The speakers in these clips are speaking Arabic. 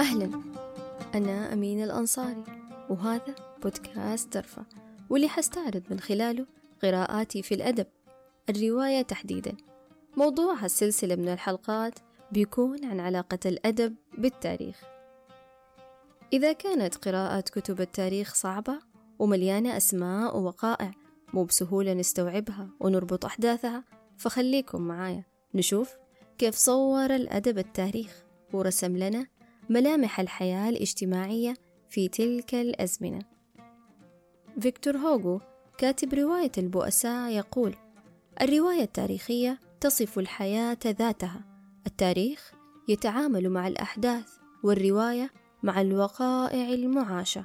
أهلا. أنا أمين الأنصاري وهذا بودكاست ترفة واللي حستعرض من خلاله قراءاتي في الأدب. الرواية تحديدا. موضوع هالسلسلة من الحلقات بيكون عن علاقة الأدب بالتاريخ. إذا كانت قراءة كتب التاريخ صعبة ومليانة أسماء ووقائع مو بسهولة نستوعبها ونربط أحداثها فخليكم معايا نشوف كيف صور الأدب التاريخ ورسم لنا ملامح الحياة الاجتماعية في تلك الأزمنة. فيكتور هوغو كاتب رواية البؤساء يقول الرواية التاريخية تصف الحياة ذاتها. التاريخ يتعامل مع الأحداث والرواية مع الوقائع المعاشة.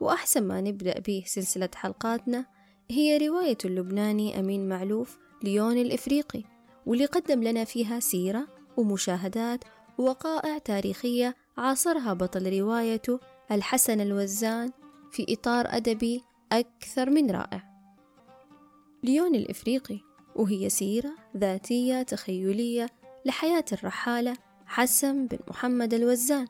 وأحسن ما نبدأ به سلسلة حلقاتنا هي رواية اللبناني أمين معلوف ليون الإفريقي واللي قدم لنا فيها سيرة ومشاهدات ووقائع تاريخية عاصرها بطل روايته الحسن الوزان في إطار أدبي أكثر من رائع. ليون الإفريقي وهي سيرة ذاتية تخيلية لحياة الرحالة حسن بن محمد الوزان.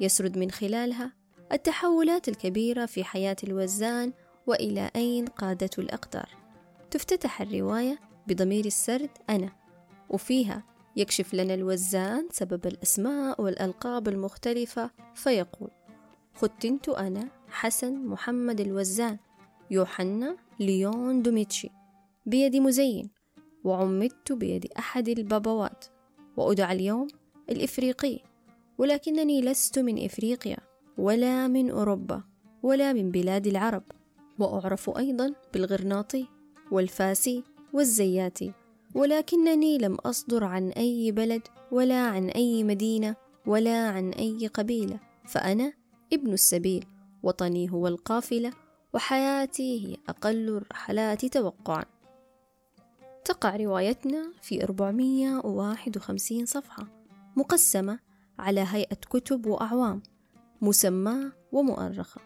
يسرد من خلالها التحولات الكبيرة في حياة الوزان وإلى أين قادته الأقدار. تفتتح الرواية بضمير السرد أنا وفيها يكشف لنا الوزان سبب الأسماء والألقاب المختلفة فيقول ختنت أنا حسن محمد الوزان يوحنا ليون دوميتشي بيد مزين وعمدت بيد أحد البابوات وأدعى اليوم الإفريقي ولكنني لست من إفريقيا ولا من أوروبا ولا من بلاد العرب وأعرف أيضا بالغرناطي والفاسي والزياتي. ولكنني لم أصدر عن أي بلد ولا عن أي مدينة ولا عن أي قبيلة فأنا ابن السبيل وطني هو القافلة وحياتي هي أقل الرحلات توقعا. تقع روايتنا في 451 صفحة مقسمة على هيئة كتب وأعوام مسماة ومؤرخة.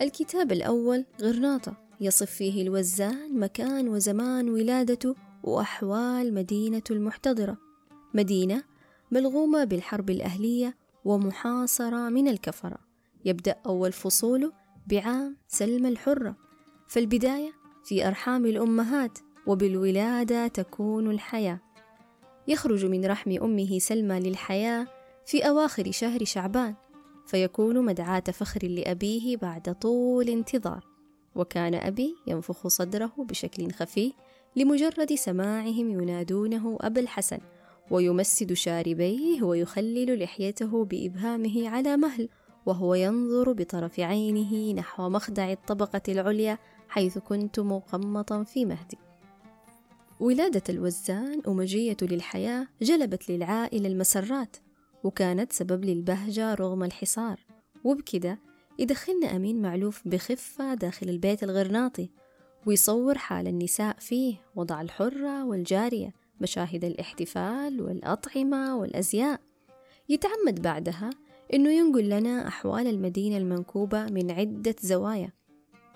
الكتاب الأول غرناطة يصف فيه الوزان مكان وزمان ولادته وأحوال مدينة المحتضرة. مدينة ملغومة بالحرب الأهلية ومحاصرة من الكفرة. يبدأ أول فصوله بعام سلم الحرة. فالبداية في أرحام الأمهات وبالولادة تكون الحياة. يخرج من رحم أمه سلمى للحياة في أواخر شهر شعبان. فيكون مدعاة فخر لأبيه بعد طول انتظار. وكان أبي ينفخ صدره بشكل خفي لمجرد سماعهم ينادونه أبا الحسن ويمسد شاربيه ويخلل لحيته بإبهامه على مهل وهو ينظر بطرف عينه نحو مخدع الطبقة العليا حيث كنت مقمطا في مهدي. ولادة الوزان ومجية للحياة جلبت للعائلة المسرات وكانت سبب للبهجة رغم الحصار. وبكده يدخلنا أمين معلوف بخفة داخل البيت الغرناطي ويصور حال النساء فيه وضع الحرة والجارية مشاهد الاحتفال والأطعمة والأزياء. يتعمد بعدها أنه ينقل لنا أحوال المدينة المنكوبة من عدة زوايا.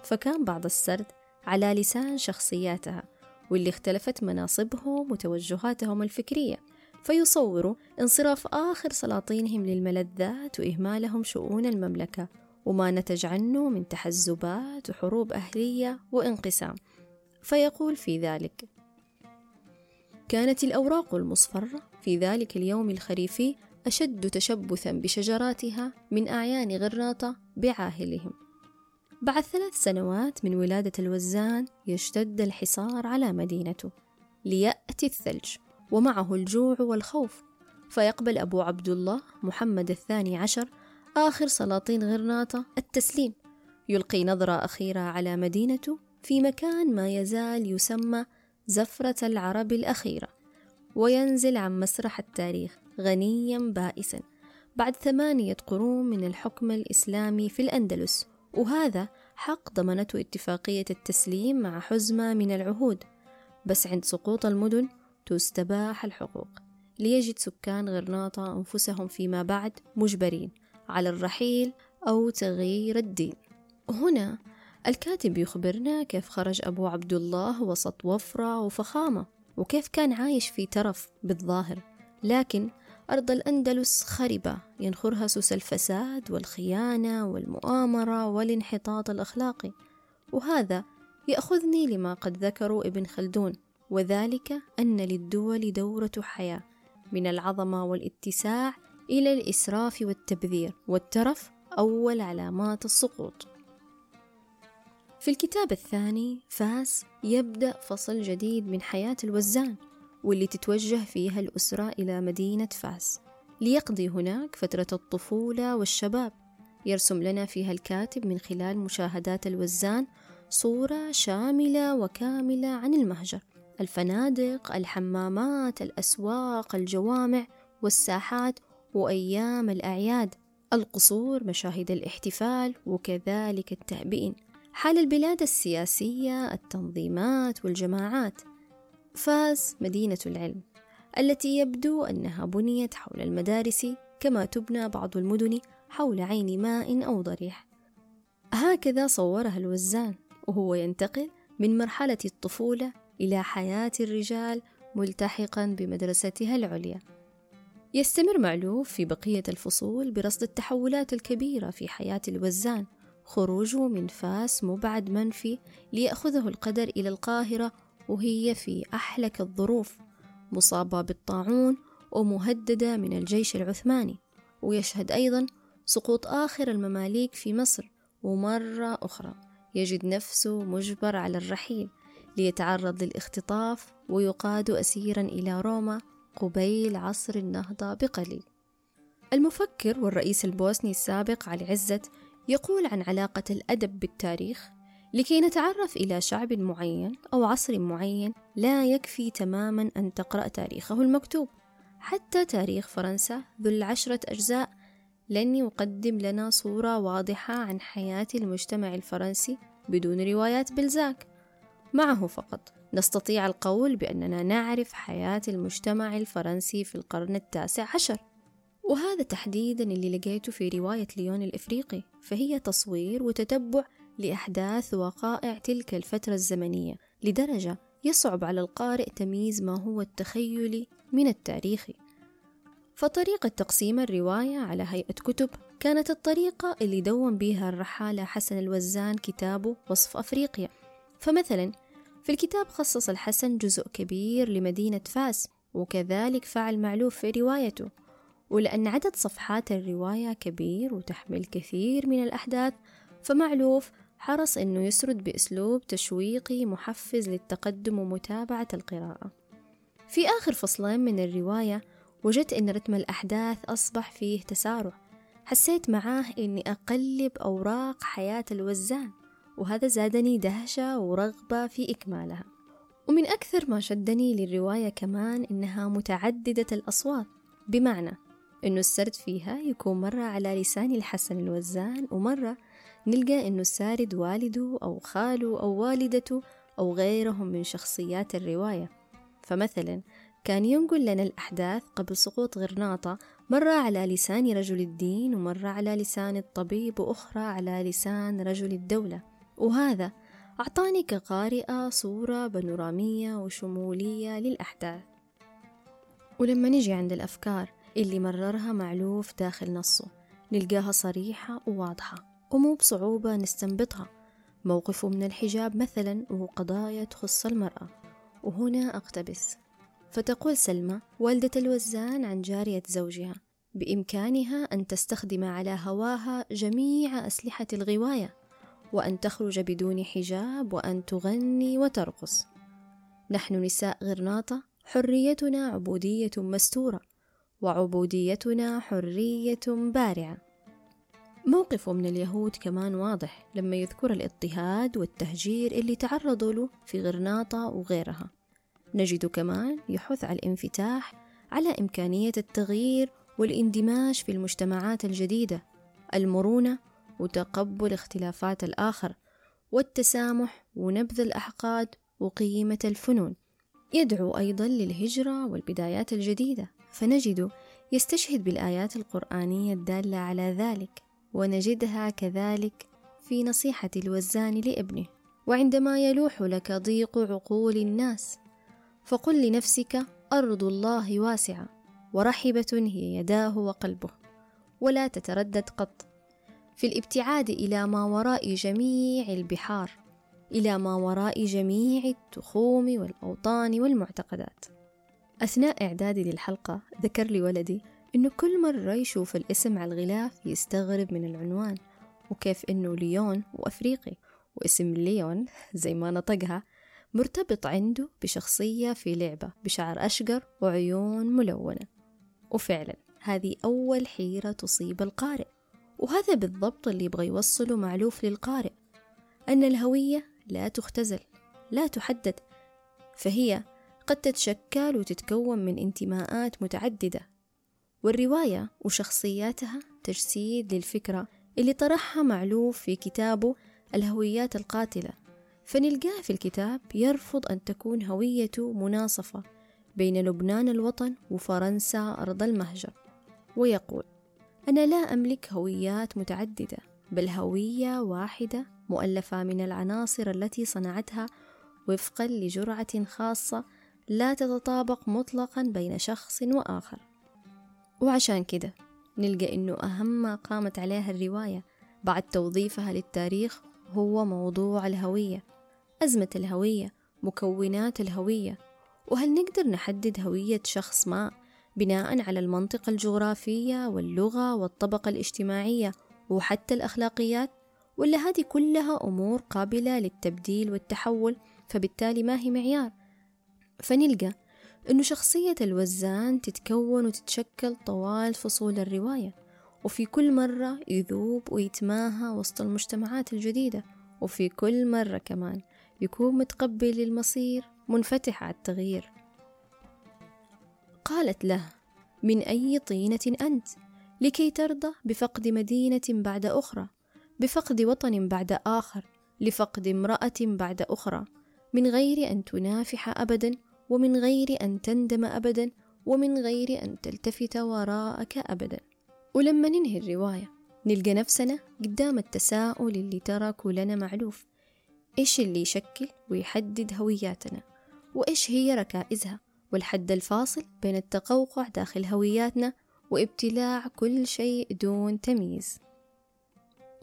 فكان بعض السرد على لسان شخصياتها واللي اختلفت مناصبهم وتوجهاتهم الفكرية. فيصوروا انصراف آخر سلاطينهم للملذات وإهمالهم شؤون المملكة. وما نتج عنه من تحزبات وحروب أهلية وانقسام. فيقول في ذلك كانت الأوراق المصفرة في ذلك اليوم الخريفي أشد تشبثا بشجراتها من أعيان غرناطة بعاهلهم. بعد ثلاث سنوات من ولادة الوزان يشتد الحصار على مدينته ليأتي الثلج ومعه الجوع والخوف. فيقبل أبو عبد الله محمد الثاني عشر آخر سلاطين غرناطة التسليم. يلقي نظرة أخيرة على مدينته في مكان ما يزال يسمى زفرة العرب الأخيرة وينزل عن مسرح التاريخ غنيا بائسا. بعد ثمانية قرون من الحكم الإسلامي في الأندلس وهذا حق ضمنته اتفاقية التسليم مع حزمة من العهود. بس عند سقوط المدن تستباح الحقوق. ليجد سكان غرناطة أنفسهم فيما بعد مجبرين. على الرحيل أو تغيير الدين. هنا الكاتب يخبرنا كيف خرج أبو عبد الله وسط وفرة وفخامة وكيف كان عايش في ترف بالظاهر. لكن أرض الأندلس خربة ينخرها سوس الفساد والخيانة والمؤامرة والانحطاط الأخلاقي. وهذا يأخذني لما قد ذكروا ابن خلدون وذلك أن للدول دورة حياة من العظمة والاتساع إلى الإسراف والتبذير والترف أول علامات السقوط. في الكتاب الثاني فاس يبدأ فصل جديد من حياة الوزان واللي تتوجه فيها الأسرة إلى مدينة فاس. ليقضي هناك فترة الطفولة والشباب. يرسم لنا فيها الكاتب من خلال مشاهدات الوزان صورة شاملة وكاملة عن المهجر. الفنادق الحمامات الأسواق الجوامع والساحات وأيام الأعياد القصور مشاهد الاحتفال وكذلك التعبئين. حال البلاد السياسية التنظيمات والجماعات. فاس مدينة العلم التي يبدو أنها بنيت حول المدارس كما تبنى بعض المدن حول عين ماء أو ضريح. هكذا صورها الوزان وهو ينتقل من مرحلة الطفولة إلى حياة الرجال ملتحقا بمدرستها العليا. يستمر معلوف في بقية الفصول برصد التحولات الكبيرة في حياة الوزان خروجه من فاس مبعد منفي ليأخذه القدر إلى القاهرة وهي في أحلك الظروف مصابة بالطاعون ومهددة من الجيش العثماني. ويشهد أيضا سقوط آخر المماليك في مصر ومرة أخرى. يجد نفسه مجبر على الرحيل ليتعرض للاختطاف ويقاد أسيرا إلى روما قبيل عصر النهضة بقليل. المفكر والرئيس البوسني السابق علي عزت يقول عن علاقة الأدب بالتاريخ لكي نتعرف إلى شعب معين أو عصر معين لا يكفي تماما أن تقرأ تاريخه المكتوب. حتى تاريخ فرنسا ذو العشرة أجزاء لن يقدم لنا صورة واضحة عن حياة المجتمع الفرنسي بدون روايات بلزاك معه فقط. نستطيع القول بأننا نعرف حياة المجتمع الفرنسي في القرن التاسع عشر. وهذا تحديدا اللي لقيته في رواية ليون الإفريقي فهي تصوير وتتبع لأحداث وقائع تلك الفترة الزمنية لدرجة يصعب على القارئ تمييز ما هو التخيلي من التاريخي فطريقة تقسيم الرواية على هيئة كتب كانت الطريقة اللي دون بها الرحالة حسن الوزان كتابه وصف أفريقيا. فمثلا في الكتاب خصص الحسن جزء كبير لمدينة فاس وكذلك فعل معلوف في روايته. ولأن عدد صفحات الرواية كبير وتحمل كثير من الأحداث فمعلوف حرص أنه يسرد بأسلوب تشويقي محفز للتقدم ومتابعة القراءة. في آخر فصلين من الرواية وجدت أن رتم الأحداث أصبح فيه تسارع. حسيت معاه أني أقلب أوراق حياة الوزان. وهذا زادني دهشة ورغبة في إكمالها. ومن أكثر ما شدني للرواية كمان إنها متعددة الأصوات بمعنى إنه السرد فيها يكون مرة على لسان الحسن الوزان ومرة نلقى إنه السارد والده أو خاله أو والدته أو غيرهم من شخصيات الرواية. فمثلا كان ينقل لنا الأحداث قبل سقوط غرناطة مرة على لسان رجل الدين ومرة على لسان الطبيب وأخرى على لسان رجل الدولة. وهذا أعطاني كقارئة صورة بانورامية وشمولية للأحداث. ولما نجي عند الأفكار اللي مررها معلوف داخل نصه نلقاها صريحة وواضحة ومو بصعوبة نستنبطها. موقفه من الحجاب مثلا وهو قضايا تخص المرأة. وهنا أقتبس. فتقول سلمى والدة الوزان عن جارية زوجها بإمكانها أن تستخدم على هواها جميع أسلحة الغواية. وأن تخرج بدون حجاب وأن تغني وترقص. نحن نساء غرناطة حريتنا عبودية مستورة وعبوديتنا حرية بارعة. موقفه من اليهود كمان واضح لما يذكر الاضطهاد والتهجير اللي تعرضوا له في غرناطة وغيرها. نجد كمان يحث على الانفتاح على إمكانية التغيير والاندماج في المجتمعات الجديدة المرونة وتقبل اختلافات الآخر والتسامح ونبذ الأحقاد وقيمة الفنون. يدعو أيضا للهجرة والبدايات الجديدة. فنجد يستشهد بالآيات القرآنية الدالة على ذلك ونجدها كذلك في نصيحة الوزان لابنه. وعندما يلوح لك ضيق عقول الناس فقل لنفسك أرض الله واسعة ورحبة هي يداه وقلبه ولا تتردد قط. في الابتعاد إلى ما وراء جميع البحار إلى ما وراء جميع التخوم والأوطان والمعتقدات. أثناء إعدادي للحلقة ذكر لي ولدي إنه كل مرة يشوف الاسم على الغلاف يستغرب من العنوان وكيف إنه ليون وأفريقي واسم ليون زي ما نطقها مرتبط عنده بشخصية في لعبة بشعر أشقر وعيون ملونة. وفعلا هذه أول حيرة تصيب القارئ. وهذا بالضبط اللي يبغى يوصله معلوف للقارئ أن الهوية لا تختزل لا تحدد فهي قد تتشكل وتتكون من انتماءات متعددة والرواية وشخصياتها تجسيد للفكرة اللي طرحها معلوف في كتابه الهويات القاتلة. فنلقاه في الكتاب يرفض أن تكون هويته مناصفة بين لبنان الوطن وفرنسا أرض المهجر ويقول أنا لا أملك هويات متعددة بل هوية واحدة مؤلفة من العناصر التي صنعتها وفقا لجرعة خاصة لا تتطابق مطلقا بين شخص وآخر. وعشان كده نلقى إنه أهم ما قامت عليها الرواية بعد توظيفها للتاريخ هو موضوع الهوية أزمة الهوية مكونات الهوية. وهل نقدر نحدد هوية شخص ما؟ بناء على المنطقة الجغرافية واللغة والطبقة الاجتماعية وحتى الأخلاقيات ولا هذه كلها أمور قابلة للتبديل والتحول فبالتالي ما هي معيار؟ فنلقى أنه شخصية الوزان تتكون وتتشكل طوال فصول الرواية وفي كل مرة يذوب ويتماهى وسط المجتمعات الجديدة وفي كل مرة كمان يكون متقبل للمصير منفتح على التغيير. قالت له من أي طينة أنت؟ لكي ترضى بفقد مدينة بعد أخرى بفقد وطن بعد آخر لفقد امرأة بعد أخرى من غير أن تنافح أبدا ومن غير أن تندم أبدا ومن غير أن تلتفت وراءك أبدا. ولما ننهي الرواية نلقى نفسنا قدام التساؤل اللي تركه لنا معلوف. إيش اللي يشكل ويحدد هوياتنا؟ وإيش هي ركائزها؟ والحد الفاصل بين التقوقع داخل هوياتنا وابتلاع كل شيء دون تمييز.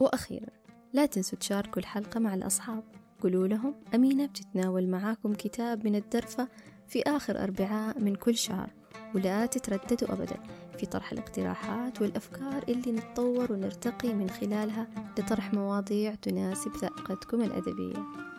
وأخيرا لا تنسوا تشاركوا الحلقة مع الأصحاب. قولوا لهم أمينة بتتناول معاكم كتاب من الدرفة في آخر أربعاء من كل شهر. ولا تترددوا أبدا في طرح الاقتراحات والأفكار اللي نتطور ونرتقي من خلالها لطرح مواضيع تناسب ذائقتكم الأدبية.